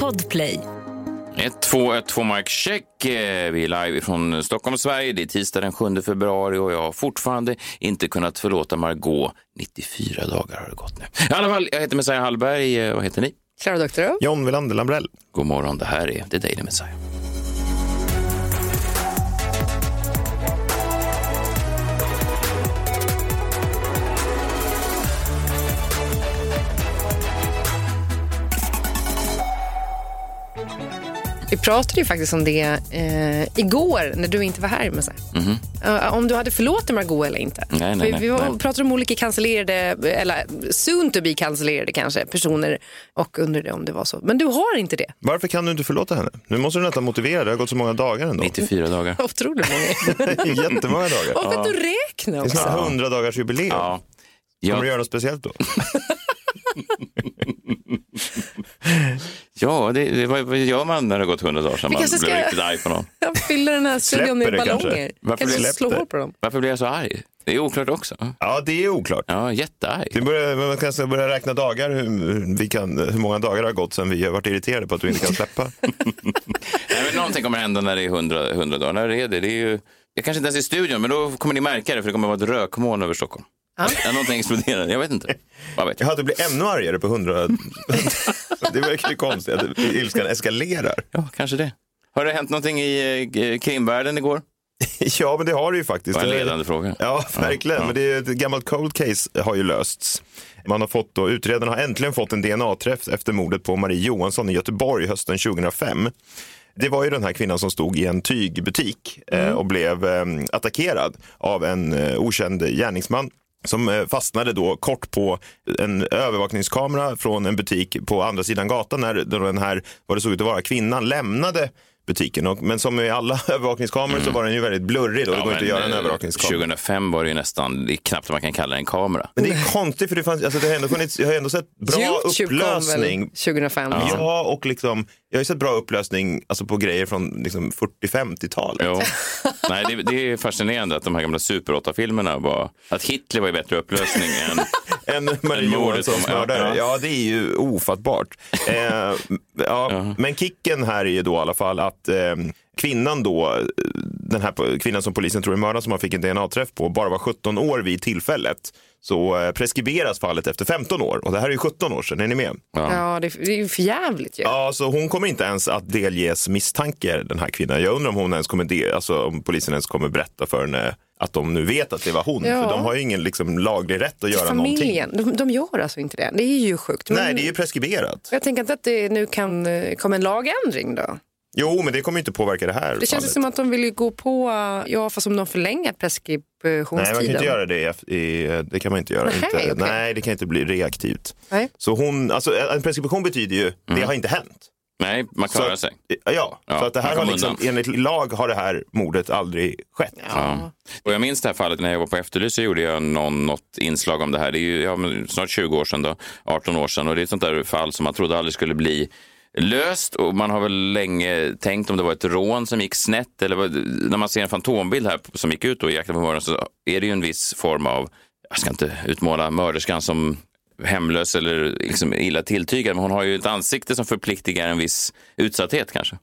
Podplay. 1-2, 1-2 Mark Check. Vi är live från Stockholm, Sverige. Det är tisdag den 7 februari och jag har fortfarande inte kunnat förlåta Margot. 94 dagar har det gått nu. I alla fall, jag heter Messiah Hallberg. Eh, Vad heter ni? Klara Doktorow. John Wilander Lambrell. God morgon, det här är The Daily Messiah. Vi pratade ju faktiskt om det eh, igår när du inte var här. Med sig. Eh, om du hade förlåtit Margot eller inte. Nej, nej, nej, vi var, nej. pratade om olika cancellerade, eller soon to be cancellerade kanske, personer och undrade om det var så. Men du har inte det. Varför kan du inte förlåta henne? Nu måste du nästan motivera, det har gått så många dagar ändå. 94 dagar. Otroligt många. Jättemånga dagar. Och att du räknar Det är också. snart 100 dagars jubileum. Ja. Kommer du göra något speciellt då? ja det, det, vad, vad gör man när det har gått 100 dagar sedan man ska- riktigt arg på någon? Jag fyller den här studion med det kanske? ballonger. Varför kanske släpp slå det? hål på dem. Varför blir jag så arg? Det är oklart också. Ja, det är oklart. Ja, jättearg. Vi börjar, man kanske börja räkna dagar, hur, vi kan, hur många dagar det har gått sedan vi har varit irriterade på att du inte kan släppa. Nej, men någonting kommer hända när det är 100, 100 dagar. När är det? det är ju, jag kanske inte ens är i studion, men då kommer ni märka det, för det kommer att vara ett rökmoln över Stockholm. Ja. Ja. Någonting exploderar. Jag vet inte. Vad vet jag? Jaha, du blir ännu argare på 100. det verkar ju konstigt att ilskan eskalerar. Ja, kanske det. Har det hänt någonting i eh, krimvärlden igår? Ja, men det har det ju faktiskt. Det var en ledande fråga. Ja, verkligen. Ja. Men det är ett gammalt cold case har ju lösts. Man har fått då, utredarna har äntligen fått en DNA-träff efter mordet på Marie Johansson i Göteborg hösten 2005. Det var ju den här kvinnan som stod i en tygbutik eh, och blev eh, attackerad av en okänd gärningsman som eh, fastnade då kort på en övervakningskamera från en butik på andra sidan gatan när då den här, vad det såg ut att vara, kvinnan lämnade butiken. Och, men som i alla övervakningskameror så var den ju väldigt blurrig då. Det går inte att göra en eh, övervakningskamera. 2005 var det ju nästan, det är knappt att man kan kalla det en kamera. Men det är konstigt för det, fanns, alltså det har ändå funnits, jag har ändå sett bra upplösning. 2005. Ja, och liksom, jag har ju sett bra upplösning alltså på grejer från liksom 40-50-talet. Jo. Nej, det, det är fascinerande att de här gamla Super 8-filmerna var, att Hitler var i bättre upplösning än En Marie Johanssons ja, mördare. ja. Ja, det är ju ofattbart. Eh, ja, Men kicken här är ju då i alla fall att eh, kvinnan då, den här kvinnan som polisen tror är mördaren som man fick en DNA-träff på, bara var 17 år vid tillfället. Så eh, preskriberas fallet efter 15 år. Och det här är ju 17 år sedan, är ni med? Ja, det, det är ju för jävligt ju. Ja, så hon kommer inte ens att delges misstankar, den här kvinnan. Jag undrar om hon ens kommer, de, alltså, om polisen ens kommer berätta för henne att de nu vet att det var hon. Ja. För de har ju ingen liksom, laglig rätt att göra någonting. Familjen, de, de gör alltså inte det. Det är ju sjukt. Men Nej, det är ju preskriberat. Jag tänker inte att det nu kan eh, komma en lagändring då. Jo, men det kommer ju inte påverka det här Det känns fallet. som att de vill ju gå på, eh, ja fast om de förlänger preskriptionstiden. Nej, man kan inte göra det. I, det kan man inte göra. Nej, inte, okej. nej, det kan inte bli reaktivt. Nej. Så hon, alltså, en preskription betyder ju, det har inte hänt. Nej, man Så, klarar sig. Ja, Ja, så att det här har liksom, undan. enligt lag har det här mordet aldrig skett. Ja. Och jag minns det här fallet när jag var på Efterlyst så gjorde jag någon, något inslag om det här. Det är ju snart 20 år sedan, då, 18 år sedan. Och det är ett sånt där fall som man trodde aldrig skulle bli löst. Och man har väl länge tänkt om det var ett rån som gick snett. Eller vad, när man ser en fantombild här som gick ut då i Jakten på mördaren så är det ju en viss form av, jag ska inte utmåla mörderskan som hemlös eller liksom illa tilltygad, men hon har ju ett ansikte som förpliktigar en viss utsatthet kanske.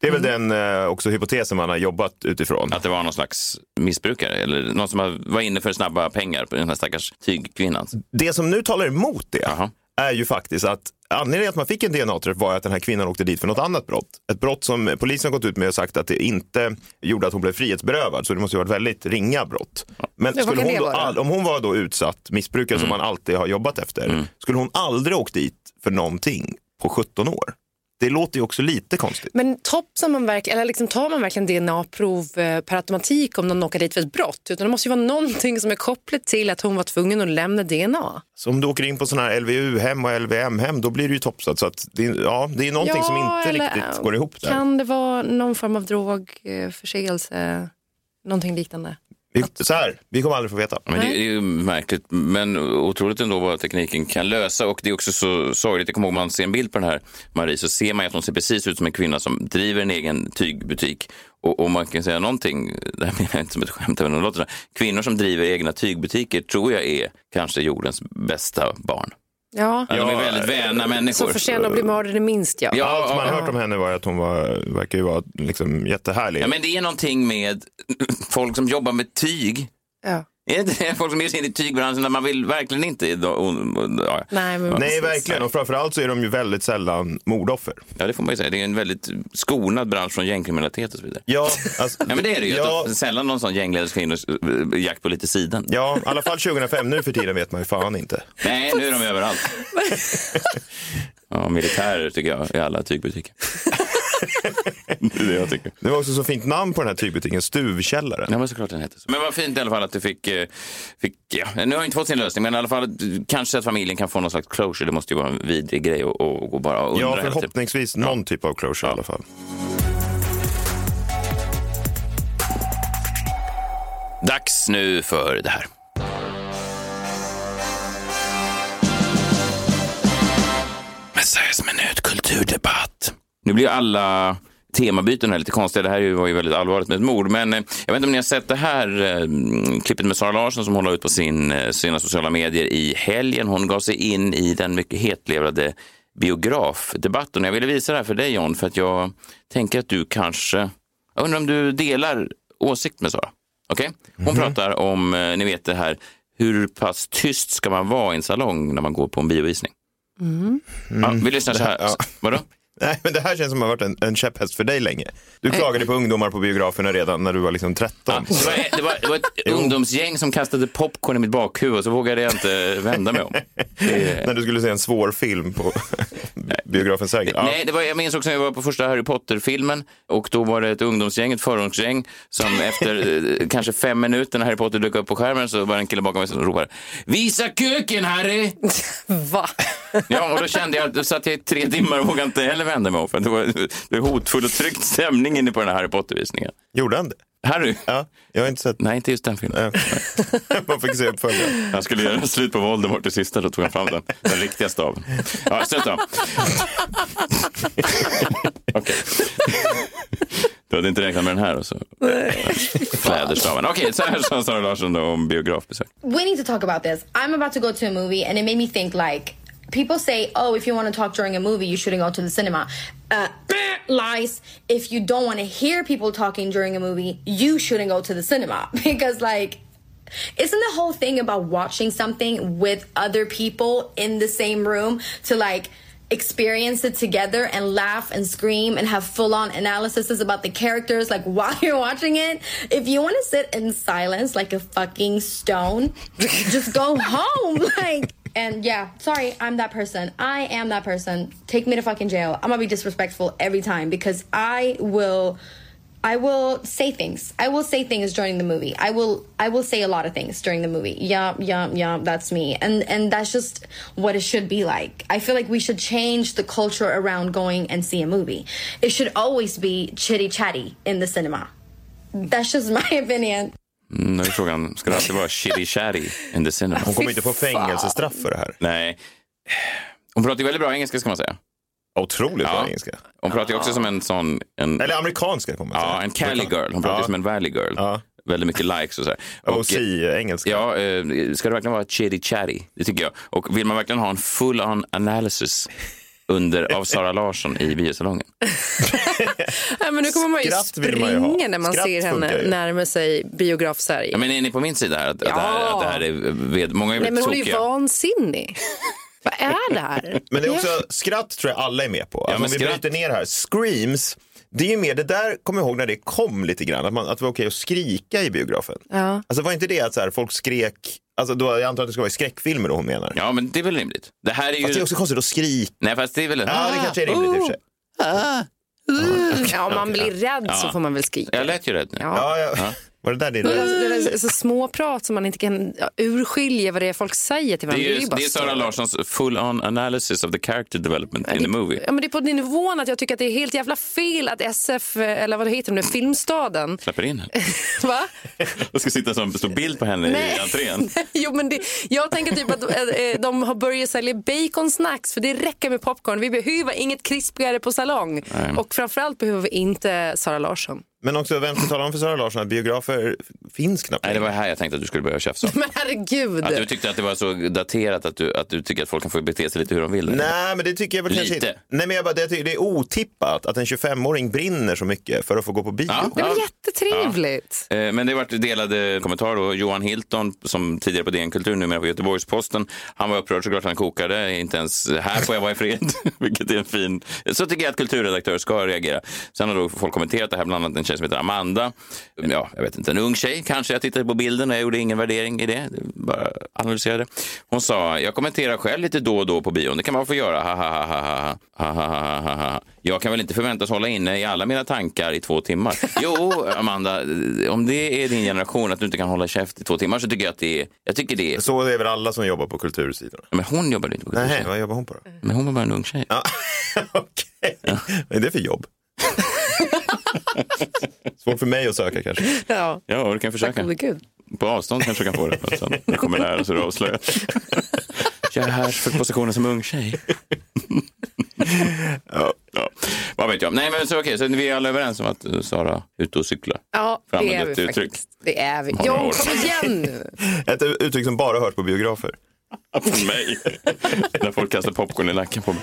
Det är väl den eh, också hypotesen man har jobbat utifrån. Att det var någon slags missbrukare eller någon som var inne för snabba pengar på den här stackars tygkvinnan. Det som nu talar emot det Jaha. Är ju faktiskt att anledningen att man fick en DNA-träff var att den här kvinnan åkte dit för något annat brott. Ett brott som polisen har gått ut med och sagt att det inte gjorde att hon blev frihetsberövad. Så det måste ju vara ett väldigt ringa brott. Men Ja, skulle hon då, all, om hon var då utsatt missbrukare som man alltid har jobbat efter, skulle hon aldrig åkt dit för någonting på 17 år? Det låter ju också lite konstigt. Men topsar man verkligen, eller liksom tar man verkligen DNA-prov eh, per automatik om någon åker dit för ett brott? Utan det måste ju vara någonting som är kopplat till att hon var tvungen att lämna DNA. Så om du åker in på sådana här LVU-hem och LVM-hem, då blir det ju topsat. Så att det, ja, det är någonting som inte eller, riktigt går ihop där. Kan det vara någon form av drogförseelse? Någonting liknande? Vi, så här, vi kommer aldrig få veta. Men det, det är ju märkligt, men otroligt ändå vad tekniken kan lösa. Och det är också så sorgligt. Jag kommer ihåg man ser en bild på den här Marie så ser man att hon ser precis ut som en kvinna som driver en egen tygbutik. Och, och man kan säga någonting, det här menar jag inte som ett skämt, men låter. Kvinnor som driver egna tygbutiker tror jag är kanske jordens bästa barn. Ja. Ja, de är väldigt väna människor. Så förtjänar att bli mördad är minst ja. Ja, Allt man ja, har hört om henne var att hon var, verkar ju vara liksom jättehärlig. Ja, men det är någonting med folk som jobbar med tyg. Ja. Är det det? folk som ger sig in i tygbranschen när man vill verkligen inte... Ja, Nej, men Nej, verkligen. Och framförallt så är de ju väldigt sällan mordoffer. ja, det får man ju säga. Det är en väldigt skonad bransch från gängkriminalitet och så vidare. Ja, alltså, Ja, men det är det ju. Ja, Sällan någon sån gängledare ska in och eh, jakt på lite sidan. ja, i alla fall 2005. Nu för tiden vet man ju fan inte. Nej, nu är de överallt. Ja, militärer tycker jag i alla tygbutiker. Det är det jag tycker. Det var också så fint namn på den här tygbutiken, Stuvkällaren. Ja, men såklart den heter så. Men vad fint i alla fall att du fick, eh, fick ja, nu har jag inte fått sin lösning, men i alla fall att, kanske att familjen kan få någon slags closure. Det måste ju vara en vidrig grej att gå bara och undra Ja, förhoppningsvis någon typ av closure i alla fall. Dags nu för det här. Messiahs minut kulturdebatt. Nu blir alla temabyten här lite konstiga. Det här var ju väldigt allvarligt med ett mord. Men eh, jag vet inte om ni har sett det här eh, klippet med Sara Larsson som hon la ut på sin, eh, sina sociala medier i helgen. Hon gav sig in i den mycket hetlevrade biografdebatten. Jag ville visa det här för dig John, för att jag tänker att du kanske... Jag undrar om du delar åsikt med Sara? Okej? Hon pratar om, ni vet det här, hur pass tyst ska man vara i en salong när man går på en biovisning? Ja, vi lyssnar så här. Ja. Vadå? Nej, men det här känns som att ha varit en, en käpphäst för dig länge. Du klagade på ungdomar på biograferna redan när du var liksom 13. Ja, det, var, det, var, det var ett ungdomsgäng som kastade popcorn i mitt bakhuvud och så vågade jag inte vända mig om. Det, När du skulle se en svår film på biografen Sergel. Ja. Nej, det var, jag minns också när jag var på första Harry Potter-filmen och då var det ett ungdomsgäng, ett förortsgäng som efter eh, kanske fem minuter när Harry Potter dök upp på skärmen så var det en kille bakom mig som ropade Visa köken Harry! Va? Ja, och då kände jag att då satt jag i tre timmar och vågade inte heller vända mig om för det var, det var hotfull och tryckt stämning inne på den här Harry Potter-visningen. Gjorde han det? Harry? Ja, jag har inte sett. Nej, inte just den filmen. Man fick se uppföljaren. Han skulle göra slut på Voldemort till sista, då tog han fram den, den riktiga staven. Ja, strunt samma. Okej. Du hade inte räknat med den här och så fläderstaven. Okej, så här sa Sara Larsson då om biografbesök. we need to talk about this. I'm about to go to a movie, and it made me think like people say, "Oh, if you want to talk during a movie, you shouldn't go to the cinema." Uh, lies. If you don't want to hear people talking during a movie, you shouldn't go to the cinema because like. Isn't the whole thing about watching something with other people in the same room to like experience it together and laugh and scream and have full on analysis about the characters like while you're watching it? If you want to sit in silence like a fucking stone, just go home. Like, and yeah, sorry, I'm that person. I am that person. Take me to fucking jail. I'm gonna be disrespectful every time because I will. I will say things. I will say things during the movie. I will I will say a lot of things during the movie. Yeah, yeah, yeah, that's me. And and that's just what it should be like. I feel like we should change the culture around going and see a movie. It should always be chitty chatty in the cinema. That's just my opinion. Mm, nu är frågan, ska det alltid vara shitty chatty in the cinema? Hon kommer inte få fängelsestraff för det här. Nej. Hon pratar ju väldigt bra engelska ska man säga. Otroligt bra Ja. engelska. Hon pratar ju också som en sån... En, Eller amerikanska kommer man säga. ja, en Cali girl. Hon pratar ju Ja. som en Valley girl. Ja. Väldigt mycket likes och så här. Och- OC-engelska. Ja, eh, ska det verkligen vara chitty chatty? Det tycker jag. Och vill man verkligen ha en full on analysis under, av Sara Larsson i biosalongen? Nej, men nu kommer man ju Skratt vill man ju springa när man Skratt ser henne ju. närma sig biograf-Sverige. Ja, men är ni på min sida här? Att, att, det, här, Ja. att det här är ved... Många är Nej, men hon är ju vansinnig. Vad är det här? Men det är också, skratt tror jag alla är med på. Alltså, men om vi skratt- bryter ner här. Screams, det är mer, det där kommer jag ihåg när det kom lite grann, att, man, att det var okej att skrika i biografen. Ja. Alltså var inte det att så här, folk skrek, alltså då, jag antar att det ska vara i skräckfilmer då hon menar. Ja, men det är väl rimligt. Det här är ju... Fast det är också konstigt att skrika. Nej, fast det är väl... Ja, det kanske är rimligt i och för sig. Ja, om man blir rädd så får man väl skrika. Jag lät ju rädd nu. Ja. Ja, ja. Var det där det Det är? är, det är så små prat som man inte kan ja, urskilja vad det är folk säger till Det varandra. är, ju, bara det är Sara. Larssons full on analysis of the character development in the movie. Ja, men det är på den nivån att jag tycker att det är helt jävla fel att SF, eller vad det heter nu, Filmstaden, Släpper in henne. va? Jag ska sitta som stor bild på henne i entrén. jo, men det, jag tänker typ att äh, de har börjat sälja baconsnacks för det räcker med popcorn. Vi behöver inget krispigare på salong. Och framförallt behöver vi inte Sara Larsson. Men också, vem ska tala om för Sara Larsson att biografer finns knappt Nej, det var här jag tänkte att du skulle börja tjafsa. Men herregud. Att du tyckte att det var så daterat att du, att du tycker att folk kan få bete sig lite hur de vill. Nej, men det tycker jag väl kanske Lite. inte. Nej, men jag bara, det, det är otippat att en 25-åring brinner så mycket för att få gå på bio. Ja. Det var jättetrevligt. Eh, Men det har varit delade kommentarer. då. Johan Hilton, som tidigare på DN Kultur, numera på Göteborgs-Posten, han var upprörd såklart, han kokade. Inte ens här får jag vara i fred, vilket är en fin... Så tycker jag att kulturredaktörer ska reagera. Sen har då folk kommenterat det här, bland annat en tjej som heter Amanda. Ja, jag vet inte, en ung tjej kanske. Jag tittade på bilden och jag gjorde ingen värdering i det. Bara analyserade. Hon sa, jag kommenterar själv lite då och då på bion. Det kan man få göra. Ha, ha, ha, ha, ha. Ha, ha, ha, ha, ha. Jag kan väl inte förväntas hålla inne i alla mina tankar i två timmar. Jo, Amanda, om det är din generation att du inte kan hålla käft i två timmar så tycker jag att det är... Jag tycker det är... Så är väl alla som jobbar på kultursidorna. Men hon jobbade inte på Nej, kultursidan. vad jobbar hon på då? Men hon var bara en ung tjej. Ja. Okej, vad är det för jobb? Svårt för mig att söka kanske. Ja. Ja, du kan försöka. På avstånd kanske du kan få det. Sen när du kommer nära så är du avslöjad. Jag är här för positionen som ung tjej. Ja. Ja, vad vet jag. Nej, men så okej, så vi är alla överens om att Sara är ute och cyklar. Ja, det är vi uttryck. faktiskt. Det är vi. År. kom igen nu. Ett uttryck som bara hörs på biografer. För mig. När folk kastar popcorn i nacken på mig.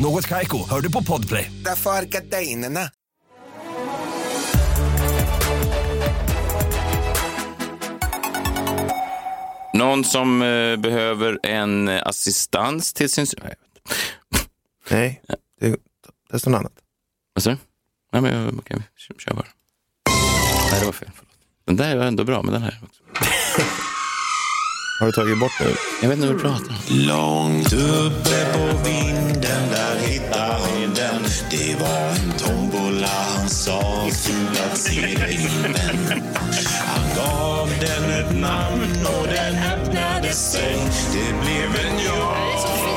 Något Kaiko, hör du på Podplay. Därför är gardinerna. Någon som eh, behöver en eh, assistans till sin... Nej. Nej, det, det står något annat. Vad sa du? Nej, men jag- okej, kör, kör bara. Nej, det var fel. Förlåt. Den där var ändå bra, men den här också. Har du tagit bort nu? Jag vet inte vad du pratar om. Långt uppe på vinden, det var en tombola, han sa fula se din vän. Han gav den ett namn och den öppnade sig. Det blev en ja.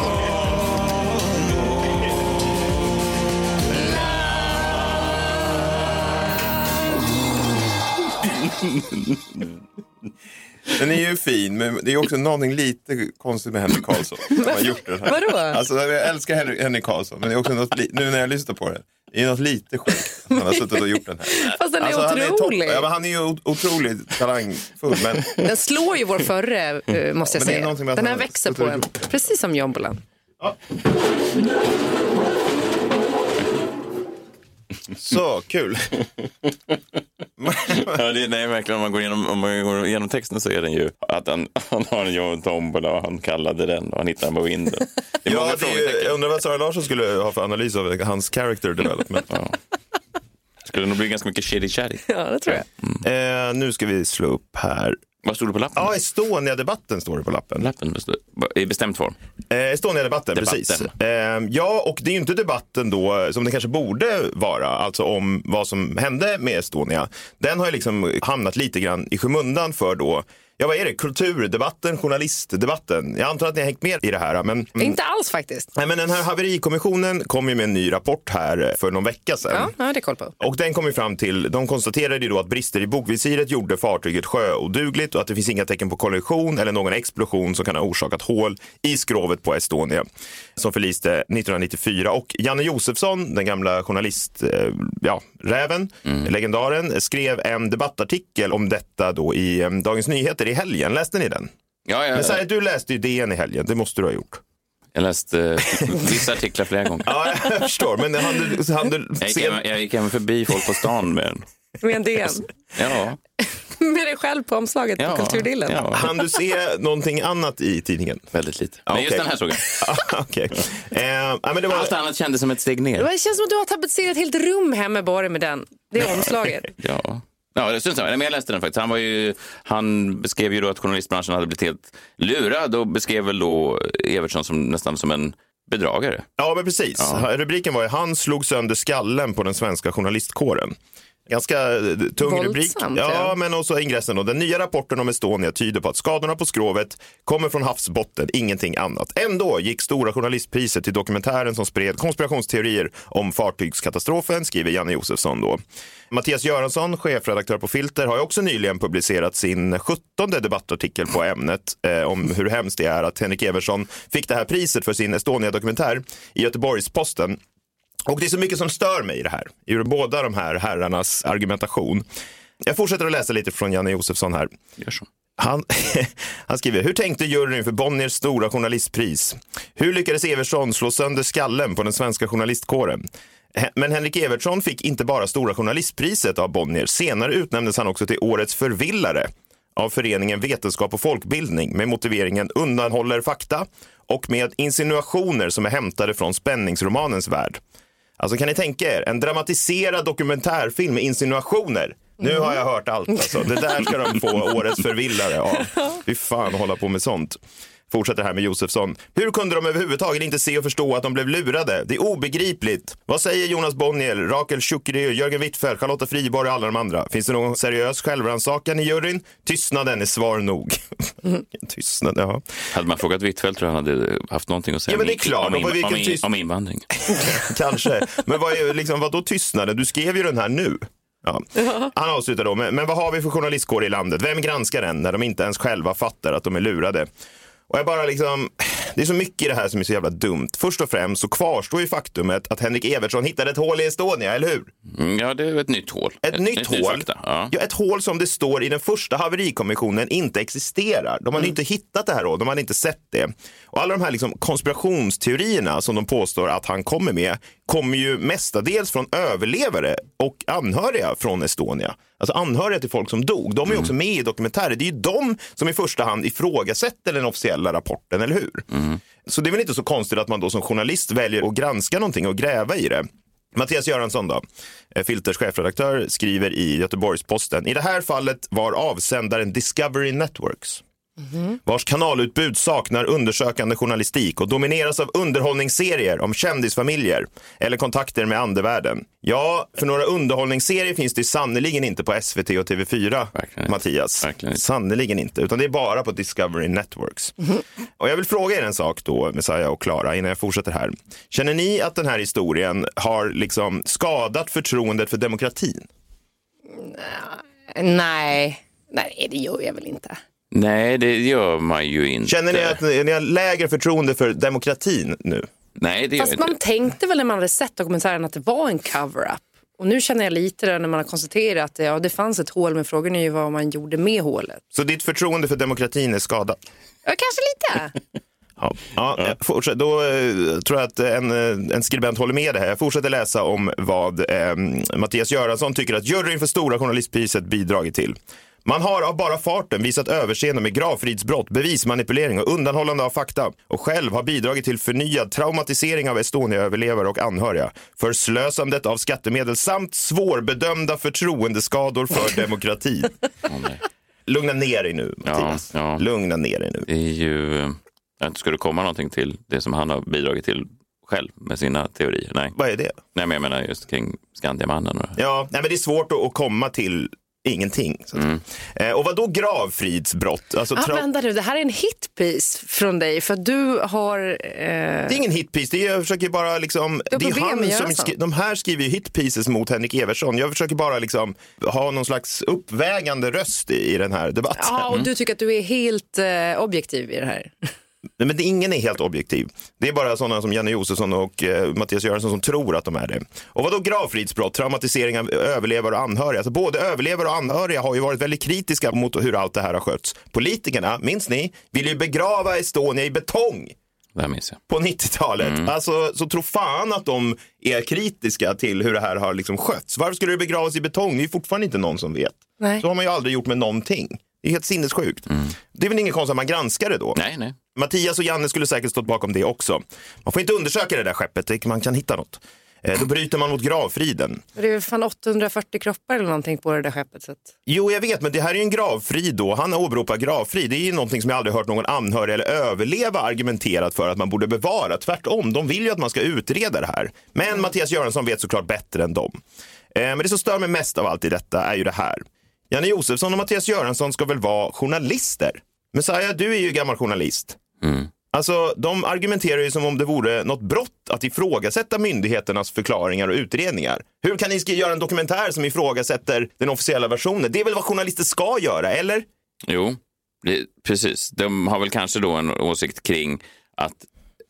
Den är ju fin, men det är också någonting lite konstigt med Henrik Karlsson. Som har gjort den här. Vadå? Alltså, jag älskar Henrik, Henrik Karlsson, men det är också något, nu när jag lyssnar på det, det är något lite sjukt. Han har suttit och gjort den här. Fast den är Alltså, han är otrolig. ja, han är ju otroligt talangfull, men Den slår ju vår förre, eh, måste jag det är säga. Den här växer på en. Precis som jombolan. Så kul. Ja, det, nej, verkligen. Om man, går igenom, om man går igenom texten så är den ju att han, han har en tombola och han kallade den och han hittade den på vinden. Det är många Ja, det är, ju- jag undrar vad Sara Larsson skulle ha för analys av hans character development. Ja. Skulle nog bli ganska mycket shitty chatty. Ja, det tror jag. Eh, nu ska vi slå upp här. Vad stod det på lappen? Ja, Estonia-debatten står det på lappen. Lappen i bestämd form. Eh, Estonia-debatten, Debatten. precis. Eh, ja, och det är ju inte debatten då som det kanske borde vara, alltså om vad som hände med Estonia. Den har ju liksom hamnat lite grann i skymundan för då, ja vad är det, kulturdebatten, journalistdebatten. Jag antar att ni har hängt med i det här. Men, Inte alls faktiskt. Nej, men den här haverikommissionen kom ju med en ny rapport här för någon vecka sedan. Ja, jag har det koll på. Och den kom ju fram till, de konstaterade ju då att brister i bogvisiret gjorde fartyget sjöodugligt och att det finns inga tecken på kollision eller någon explosion som kan ha orsakat hål i skrovet på Estonia som förliste 1994. Och Janne Josefsson, den gamla journalist, eh, ja, räven, legendaren, skrev en debattartikel om detta då i eh, Dagens Nyheter i helgen. Läste ni den? Ja, Men jag, säg, du läste ju DN i helgen, det måste du ha gjort. jag läste eh, vissa artiklar flera gånger. Ja, jag förstår, men han du, han du Jag gick, även, jag gick även förbi folk på stan med den. Med en DN. Ja, Med dig själv på omslaget ja, på Kulturdillen. ja. han du se någonting annat i tidningen? Väldigt lite. Ja, Men just den här såg jag. Ah, Okej. Eh, ja, men det var... Allt annat kändes som ett steg ner. Det känns som att du har tapetserat helt rum hemma bara med den. Det är omslaget. Ja. Ja, det syns. Men jag läste den faktiskt. Han, var ju, han beskrev ju då att journalistbranschen hade blivit helt lurad och beskrev väl då Evertsson som nästan som en bedragare. Ja, men precis. Rubriken var ju Han slog sönder skallen på den svenska journalistkåren. Ganska eh, tung Våldsamt, rubrik. ja. Men också ingressen då. Den nya rapporten om Estonia tyder på att skadorna på skrovet kommer från havsbotten, ingenting annat. Ändå gick Stora journalistpriset till dokumentären som spred konspirationsteorier om fartygskatastrofen, skriver Janne Josefsson då. Mattias Göransson, chefredaktör på Filter, har också nyligen publicerat sin 17 debattartikel på ämnet eh, om hur hemskt det är att Henrik Eversson fick det här priset för sin Estonia-dokumentär i Göteborgs-Posten. Och det är så mycket som stör mig i det här, i båda de här herrarnas argumentation. Jag fortsätter att läsa lite från Janne Josefsson här. Gör så. Han, han skriver, hur tänkte juryn för Bonniers stora journalistpris? Hur lyckades Evertsson slå sönder skallen på den svenska journalistkåren? Men Henrik Evertsson fick inte bara Stora journalistpriset av Bonnier. Senare utnämndes han också till Årets förvillare av föreningen Vetenskap och folkbildning med motiveringen undanhåller fakta och med insinuationer som är hämtade från spänningsromanens värld. Alltså kan ni tänka er, en dramatiserad dokumentärfilm med insinuationer. Nu har jag hört allt alltså. Det där ska de få årets förvillare av. Fy fan hålla på med sånt. Fortsätter här med Josefsson. Hur kunde de överhuvudtaget inte se och förstå att de blev lurade? Det är obegripligt. Vad säger Jonas Bonnier, Rakel Shukri, Jörgen Wittfeldt, Charlotta Friborg och alla de andra? Finns det någon seriös självrannsakan i juryn? Tystnaden är svar nog. Tystnad, ja. Hade man frågat Hvitfeldt tror jag han hade haft någonting att säga Ja, men det är klart. om, in, om, in, tyst- om invandring. Kanske. Men vad, är, liksom, vad då tystnaden? Du skrev ju den här nu. Ja. Han avslutar då, men, men vad har vi för journalistkår i landet? Vem granskar den när de inte ens själva fattar att de är lurade? Och jag bara liksom, det är så mycket i det här som är så jävla dumt. Först och främst så kvarstår ju faktumet att Henrik Evertsson hittade ett hål i Estonia, eller hur? Mm, Ja, det är ett nytt hål. Ett nytt ny hål. fakta, Ja. Ja, ett hål som det står i den första haverikommissionen inte existerar. De hade inte hittat det här hålet, de hade inte sett det. Och alla de här liksom konspirationsteorierna som de påstår att han kommer med kommer ju mestadels från överlevare och anhöriga från Estonia. Alltså anhöriga till folk som dog. De är ju också med i dokumentärer. Det är ju de som i första hand ifrågasätter den officiella rapporten, eller hur? Så det är väl inte så konstigt att man då som journalist väljer att granska någonting och gräva i det. Mattias Göransson då, eh, Filters chefredaktör, skriver i Göteborgs-Posten. I det här fallet var avsändaren Discovery Networks vars kanalutbud saknar undersökande journalistik och domineras av underhållningsserier om kändisfamiljer eller kontakter med andevärlden. Ja, för några underhållningsserier finns det sannerligen inte på SVT och TV4, Verkligen. Mattias. Verkligen inte. Sannerligen inte, utan det är bara på Discovery Networks. Och jag vill fråga er en sak då, Messiah och Klara, innan jag fortsätter här. Känner ni att den här historien har liksom skadat förtroendet för demokratin? Nej. Nej, det gör jag väl inte. Nej, det gör man ju inte. Känner ni att ni har lägre förtroende för demokratin nu? Nej, det gör Fast inte. man tänkte väl när man hade sett dokumentären att det var en cover-up. Och nu känner jag lite det när man har konstaterat att ja, det fanns ett hål, men frågan är ju vad man gjorde med hålet. Så ditt förtroende för demokratin är skadat? Ja, kanske lite. Ja, ja, jag fortsätter. Då eh, tror jag att en, eh, en skribent håller med det här. Jag fortsätter läsa om vad eh, Mattias Göransson tycker att juryn för Stora journalistpriset bidragit till. Man har av bara farten visat överseende med gravfridsbrott, bevismanipulering och undanhållande av fakta och själv har bidragit till förnyad traumatisering av Estonia-överlevare och anhöriga, förslösandet av skattemedel samt svårbedömda förtroendeskador för demokratin. Lugna ner dig nu, Mattias. ja. Lugna ner dig nu. Det är ju... inte skulle komma någonting till det som han har bidragit till själv med sina teorier. Nej, Vad är det? Nej men jag menar just kring Skandiamannen. Och... Ja, nej, men det är svårt att komma till ingenting. Så att, eh, och vad då gravfridsbrott? Alltså, tra- vänta nu, det här är en hitpiece från dig för att du har... Eh... det är ingen hitpiece, det är, jag försöker bara liksom, det är han som skri- de här skriver ju hitpieces mot Henrik Eversson. Jag försöker bara liksom ha någon slags uppvägande röst i, i den här debatten. Ja, och du tycker att du är helt eh, objektiv i det här. Nej, men det, ingen är helt objektiv. Det är bara sådana som Janne Josefsson och eh, Mattias Göransson som tror att de är det. Och vad då gravfridsbrott, traumatisering av överlevare och anhöriga? Alltså både överlevare och anhöriga har ju varit väldigt kritiska mot hur allt det här har skötts. Politikerna, minns ni, vill ju begrava Estonia i betong Det här minns jag. på 90-talet. Alltså, så tro fan att de är kritiska till hur det här har liksom skötts. Varför skulle det begravas i betong? Det är ju fortfarande inte någon som vet. Nej. Så har man ju aldrig gjort med någonting. Det är helt sinnessjukt. Det är väl inget konstigt att man granskar det då? Nej, nej. Mattias och Janne skulle säkert stått bakom det också. Man får inte undersöka det där skeppet, man kan hitta något. Eh, då bryter man mot gravfriden. Det är väl fan 840 kroppar eller någonting på det där skeppet. Så att... Jo, jag vet, men det här är ju en gravfrid då. Han åberopar gravfrid. Det är ju någonting som jag aldrig hört någon anhörig eller överleva argumenterat för att man borde bevara. Tvärtom, de vill ju att man ska utreda det här. Men Mattias Göransson vet såklart bättre än dem. Eh, men det som stör mig mest av allt i detta är ju det här. Janne Josefsson och Mattias Göransson ska väl vara journalister? Messiah, du är ju gammal journalist. Alltså, de argumenterar ju som om det vore något brott att ifrågasätta myndigheternas förklaringar och utredningar. Hur kan ni göra en dokumentär som ifrågasätter den officiella versionen? Det är väl vad journalister ska göra, eller? Jo, det, precis. De har väl kanske då en åsikt kring att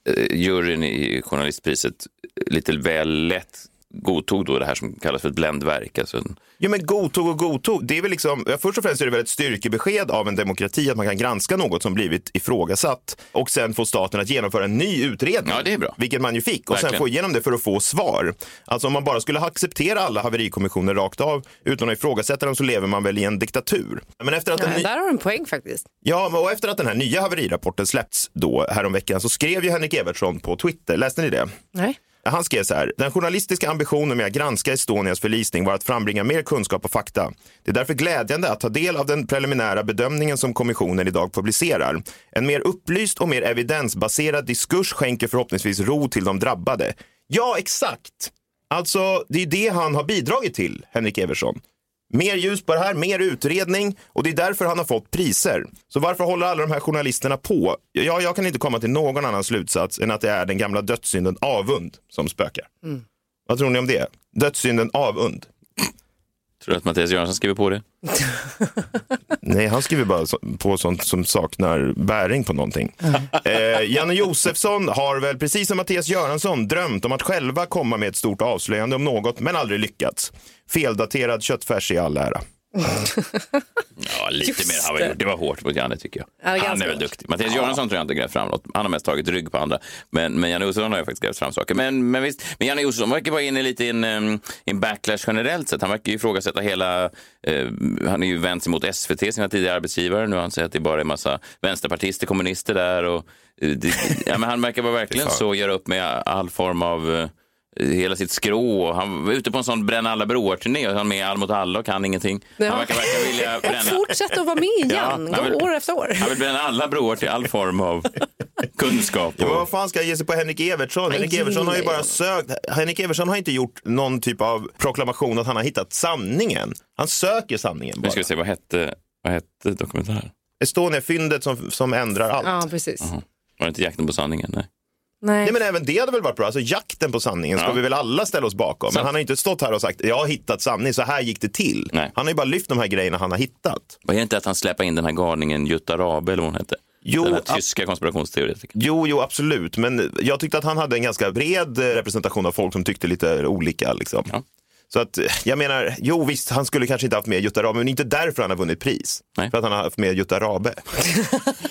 eh, juryn i journalistpriset lite väl lätt godtog då det här som kallas för ett bländverk. Alltså en, Jo, men godtog och godtog. Det är väl liksom, först och främst är det väl ett styrkebesked av en demokrati att man kan granska något som blivit ifrågasatt och sen få staten att genomföra en ny utredning. Ja, det är bra. Vilket man ju fick och sen Verkligen. få igenom det för att få svar. Alltså om man bara skulle acceptera alla haverikommissioner rakt av utan att ifrågasätta dem så lever man väl i en diktatur. Men efter att Ja, ny- där har du en poäng faktiskt. Ja, och efter att den här nya haverirapporten släppts då häromveckan så skrev ju Henrik Evertsson på Twitter, läste ni det? Nej. Han skrev så här, den journalistiska ambitionen med att granska Estonias förlisning var att frambringa mer kunskap och fakta. Det är därför glädjande att ta del av den preliminära bedömningen som kommissionen idag publicerar. En mer upplyst och mer evidensbaserad diskurs skänker förhoppningsvis ro till de drabbade. Ja, exakt! Alltså, det är det han har bidragit till, Henrik Eversson. Mer ljus på det här, mer utredning och det är därför han har fått priser. Så varför håller alla de här journalisterna på? Ja, jag kan inte komma till någon annan slutsats än att det är den gamla dödssynden avund som spökar. Vad tror ni om det? Dödssynden avund. Tror du att Mattias Göransson skriver på det? Nej, han skriver bara på sånt som saknar bäring på någonting. Eh, Janne Josefsson har väl, precis som Mattias Göransson, drömt om att själva komma med ett stort avslöjande om något, men aldrig lyckats. Feldaterad köttfärs i all ära. Ja, lite Just mer har han gjort. Det var hårt mot Janne tycker jag. Ja, han är väl hårt. duktig. Mattias Göransson tror jag inte grävt fram något. Han har mest tagit rygg på andra. Men, men Janne Josefsson har ju faktiskt grävt fram saker. Men, men visst, men Janne Josefsson verkar vara inne lite i en, en backlash generellt sett. Han verkar ju ifrågasätta hela... Eh, han är ju vänt sig mot SVT, sina tidigare arbetsgivare. Nu har han säger att det bara är massa vänsterpartister, kommunister där. Och, eh, det, ja, men han verkar vara verkligen så, göra upp med all form av... Eh, hela sitt skrå. Han var ute på en sån bränna alla broar-turné och han är med All mot alla och kan ingenting. Ja. Han verkar, verkar vilja bränna... Fortsätt att vara med igen, Ja, vill- år efter år. Han vill bränna alla broar till all form av kunskap. Ja, Och... vad fan ska jag ge sig på Henrik Evertsson? Henrik Evertsson har ju bara sökt. Henrik Evertsson har inte gjort någon typ av proklamation att han har hittat sanningen. Han söker sanningen Nu bara. ska vi se, vad hette, vad hette dokumentären? Estonia-fyndet som, som ändrar allt. Ja, precis. Var det inte Jakten på sanningen? Nej. Nej. Nej, men även det hade väl varit bra. Alltså jakten på sanningen ska Ja. vi väl alla ställa oss bakom. Men Sant. han har inte stått här och sagt jag har hittat sanning, så här gick det till. Nej. Han har ju bara lyft de här grejerna han har hittat. Var det inte att han släppte in den här galningen Jutta Rabe, eller vad hon hette? Jo, den här tyska konspirationsteoretikern. Jo, jo, absolut. Men jag tyckte att han hade en ganska bred representation av folk som tyckte lite olika. Liksom. Ja. Så att, jag menar, jo visst, han skulle kanske inte haft med Jutta Rabe, men inte därför han har vunnit pris. Nej. För att han har haft med Jutta Rabe.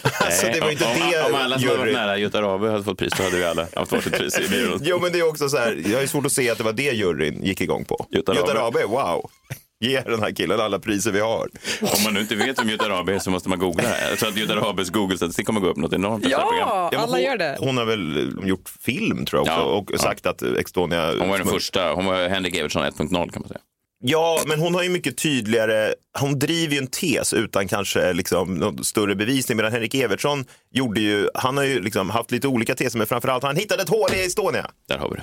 alltså, det var inte om, det om alla som hade varit nära Jutta Rabe hade fått pris, då hade vi alla haft varsitt pris i byrån. Jo, men det är också så här, jag har svårt att se att det var det juryn gick igång på. Jutta. Rabe, wow. Ge den här killen alla priser vi har. Om man nu inte vet vem Jutta Rabe är så måste man googla. Jag tror att Jutta Rabes Google-statistik kommer gå upp något enormt. Ja, men alla hon, gör det. Hon har väl eh, gjort film tror jag också, Ja, och ja. sagt att Estonia... Hon var den första, hon var Henrik Evertsson 1.0 kan man säga. Ja, men hon har ju mycket tydligare, hon driver ju en tes utan kanske liksom någon större bevisning. Medan Henrik Evertsson gjorde ju, han har ju liksom haft lite olika teser, men framförallt har han hittat ett hål i Estonia. Där har vi det.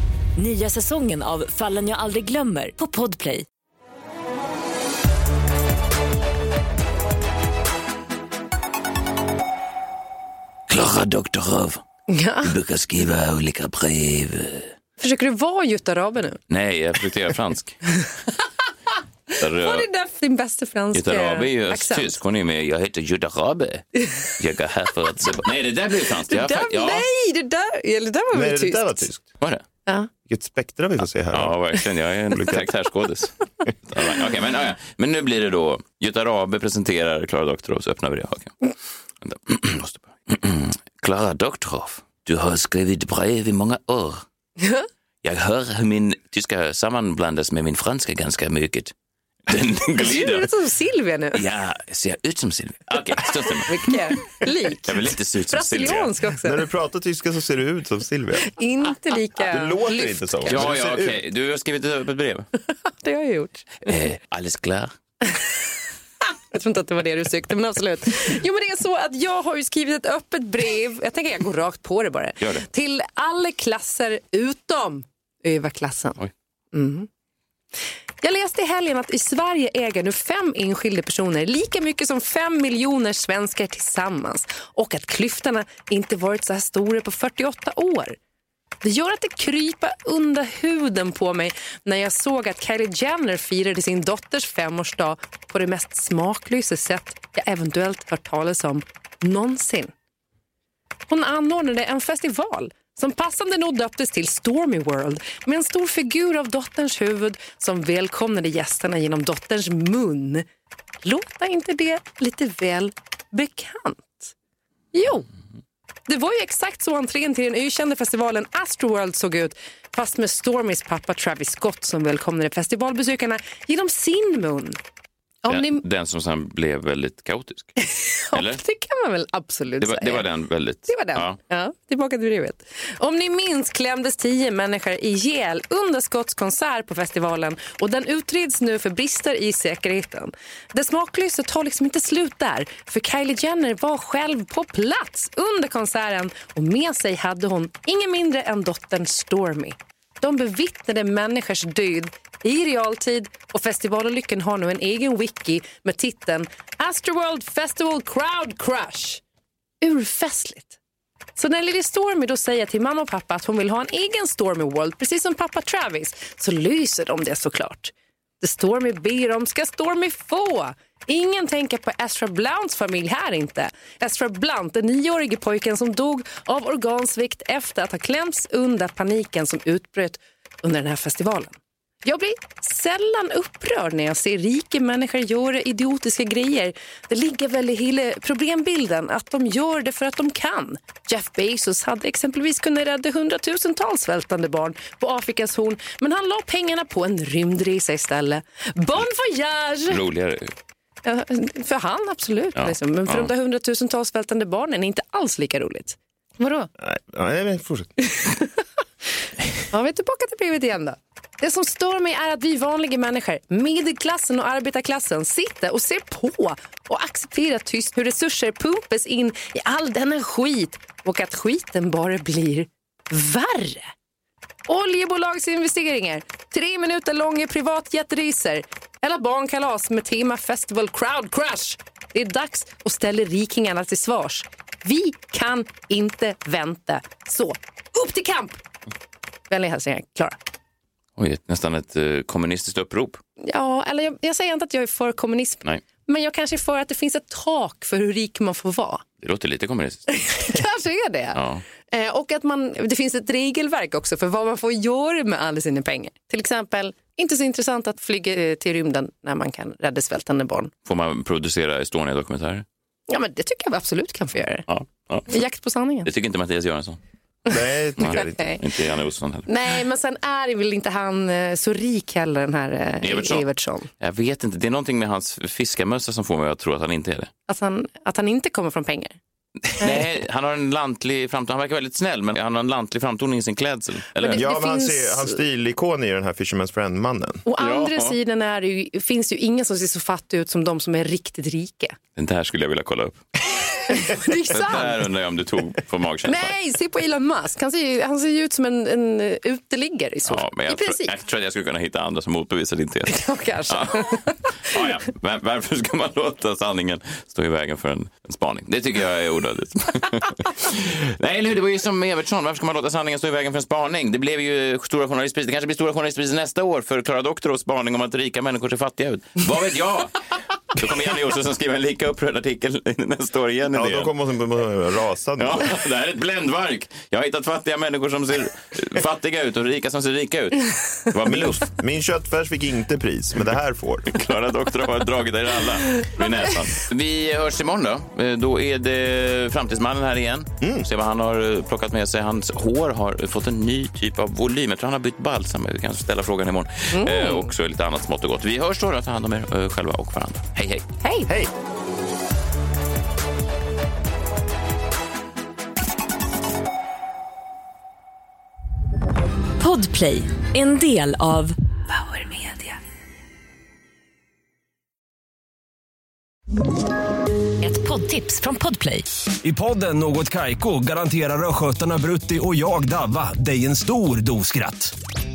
Nya säsongen av Fallen jag aldrig glömmer på Podplay. Klara Doktorov. Ja. Du brukar skriva olika brev. Försöker du vara Jutta Rabe nu? Nej, jag försökte göra fransk. Jutta Vad är Rö- det där din bästa franska Jutta Rabe är ju accent? tysk. Hon är med Jag heter Jutta Rabe. Jag är här för att... Nej, det där blir franskt. Det där, ja, Nej, det där, eller det där var Nej, väl det tyskt? där var tyskt. var det? Ja. Vilket spektra vi får se här. Ja, verkligen. Jag är en karaktärsskådis. Okej, men, ja. men nu blir det då Jutta Rabe presenterar Klara Doktorov, så öppnar vi det. Börja. Klara Doktorov, du har skrivit brev i många år. Jag hör hur min tyska sammanblandas med min franska ganska mycket. Den Ser du glider. ut som Silvia nu? Ja, ser jag ut som Silvia? Okej, stort stämmer. Mycket lik. Jag vill inte se ut som Silvia. Också. När du pratar tyska så ser du ut som Silvia. Inte lika Du låter lyft, inte så. Ja, ja, okej. Du har skrivit ett öppet brev. Det har jag gjort. Eh, alles klar? Jag tror inte att det var det du sökte, men absolut. Jo, men det är så att jag har ju skrivit ett öppet brev, jag tänker jag går rakt på det bara, Gör det. till alla klasser utom överklassen. Oj. Mm. Jag läste i helgen att i Sverige äger nu fem enskilda personer lika mycket som fem miljoner svenskar tillsammans och att klyftorna inte varit så här stora på 48 år. Det gör att det kryper under huden på mig när jag såg att Kylie Jenner firade sin dotters femårsdag på det mest smaklösa sätt jag eventuellt hört talas om någonsin. Hon anordnade en festival som passande nog döptes till Stormy World med en stor figur av dotterns huvud som välkomnade gästerna genom dotterns mun. Låter inte det lite väl bekant? Jo, det var ju exakt så entrén till den ökända festivalen Astroworld såg ut fast med Stormys pappa Travis Scott som välkomnade festivalbesökarna genom sin mun. Om ni... Den, den som sen blev väldigt kaotisk. Eller? Det kan man väl absolut Det var, säga. det var den väldigt... Det var den. Ja. Ja. tillbaka till brevet. Om ni minns klämdes tio människor ihjäl under Scotts konsert på festivalen och den utreds nu för brister i säkerheten. Det smaklösa tar liksom inte slut där för Kylie Jenner var själv på plats under konserten och med sig hade hon ingen mindre än dottern Stormy. De bevittnade människors död i realtid och festivalolyckan har nu en egen wiki med titeln Astroworld Festival Crowd Crush. Urfestligt. Så när Lily Stormy då säger till mamma och pappa att hon vill ha en egen Stormy World, precis som pappa Travis, så lyser de det såklart. Det Stormy ber om ska Stormy få. Ingen tänker på Astra Blounts familj här inte. Astra Blount, den nioårige pojken som dog av organsvikt efter att ha klämts under paniken som utbröt under den här festivalen. Jag blir sällan upprörd när jag ser rika människor göra idiotiska grejer. Det ligger väl i hela problembilden att de gör det för att de kan. Jeff Bezos hade exempelvis kunnat rädda hundratusentals svältande barn på Afrikas horn men han la pengarna på en rymdresa istället. Bon voyage! Roligare. Ja, för han absolut, Ja, liksom. men för ja. de där hundratusentals svältande barnen är inte alls lika roligt. Vadå? Nej, nej, fortsätt. Ja, vi är tillbaka till brevet igen då. Det som stör mig är att vi vanliga människor, medelklassen och arbetarklassen, sitter och ser på och accepterar tyst hur resurser pumpas in i all denna skit och att skiten bara blir värre. Oljebolagsinvesteringar, tre minuter långa privatjetresor eller barnkalas med tema Festival Crowd Crush. Det är dags att ställa rikingarna till svars. Vi kan inte vänta. Så, upp till kamp! Vänliga hälsningar, Klara. Oj, nästan ett eh, kommunistiskt upprop. Ja, eller jag, jag säger inte att jag är för kommunism. Nej, Men jag kanske är för att det finns ett tak för hur rik man får vara. det låter lite kommunistiskt. kanske är det. Ja. Eh, och att man, det finns ett regelverk också för vad man får göra med alla sina pengar. Till exempel, inte så intressant att flyga eh, till rymden när man kan rädda svältande barn. Får man producera Estonia-dokumentärer? Ja, men det tycker jag absolut kan få göra. Ja. ja. Jakt på sanningen. Det tycker inte Mattias Göransson. Nej, det tycker jag inte. Inte Janne Olsson heller. Nej, men sen är väl inte han eh, så rik heller, den här eh, Evertsson. Evertsson. Jag vet inte, det är någonting med hans fiskarmössa som får mig att tro att han inte är det. Att han, att han inte kommer från pengar. Nej, han har en lantlig framtoning. Han verkar väldigt snäll, men han har en lantlig framtoning i sin klädsel. Eller? Men det- Ja, men han finns- ser, hans stilikon är den här Fisherman's Friend-mannen. Å Ja. andra sidan är det ju, finns det ju ingen som ser så fattig ut som de som är riktigt rika. Det här skulle jag vilja kolla upp. det är sant. där undrar jag om du tog på magkänslan. Nej, se på Elon Musk. Han ser ju, han ser ju ut som en, en uteliggare i så. Ja, men I jag, tror, princip. jag tror att jag skulle kunna hitta andra som motbevisar din tes. Ja, kanske. Ja. Ja, ja. Men varför ska man låta sanningen stå i vägen för en, en spaning? Det tycker jag är onödigt. Nej, eller hur? Det var ju som Evertsson. Varför ska man låta sanningen stå i vägen för en spaning? Det blev ju Stora journalistpriset. Det kanske blir Stora journalistpriset nästa år för Klara Doktorov spaning om att rika människor ser fattiga ut. Vad vet jag? Då kommer Janne Josefsson skriva en lika upprörd artikel nästa år igen. Ja, då kommer man rasa. Ja, det här är ett bländverk. Jag har hittat fattiga människor som ser fattiga ut och rika som ser rika ut. Det var bluff. Min köttfärs fick inte pris, men det här får. Klara Doktor har dragit er alla vid näsan. Vi hörs imorgon då. Eh, Då är det Framtidsmannen här igen. Se vad han har eh, plockat med sig. Hans hår har fått en ny typ av volym. Jag tror han har bytt balsam. Vi kan ställa frågan imorgon. Eh, och så lite annat smått och gott. Vi hörs då. Ta hand om er eh, själva och varandra. Hej, hej. Hej! Hej! Podplay, en del av Power Media. Ett poddtips från Podplay. I podden Något Kaiko garanterar östgötarna Brutti och jag, Davva, dig en stor dos skratt.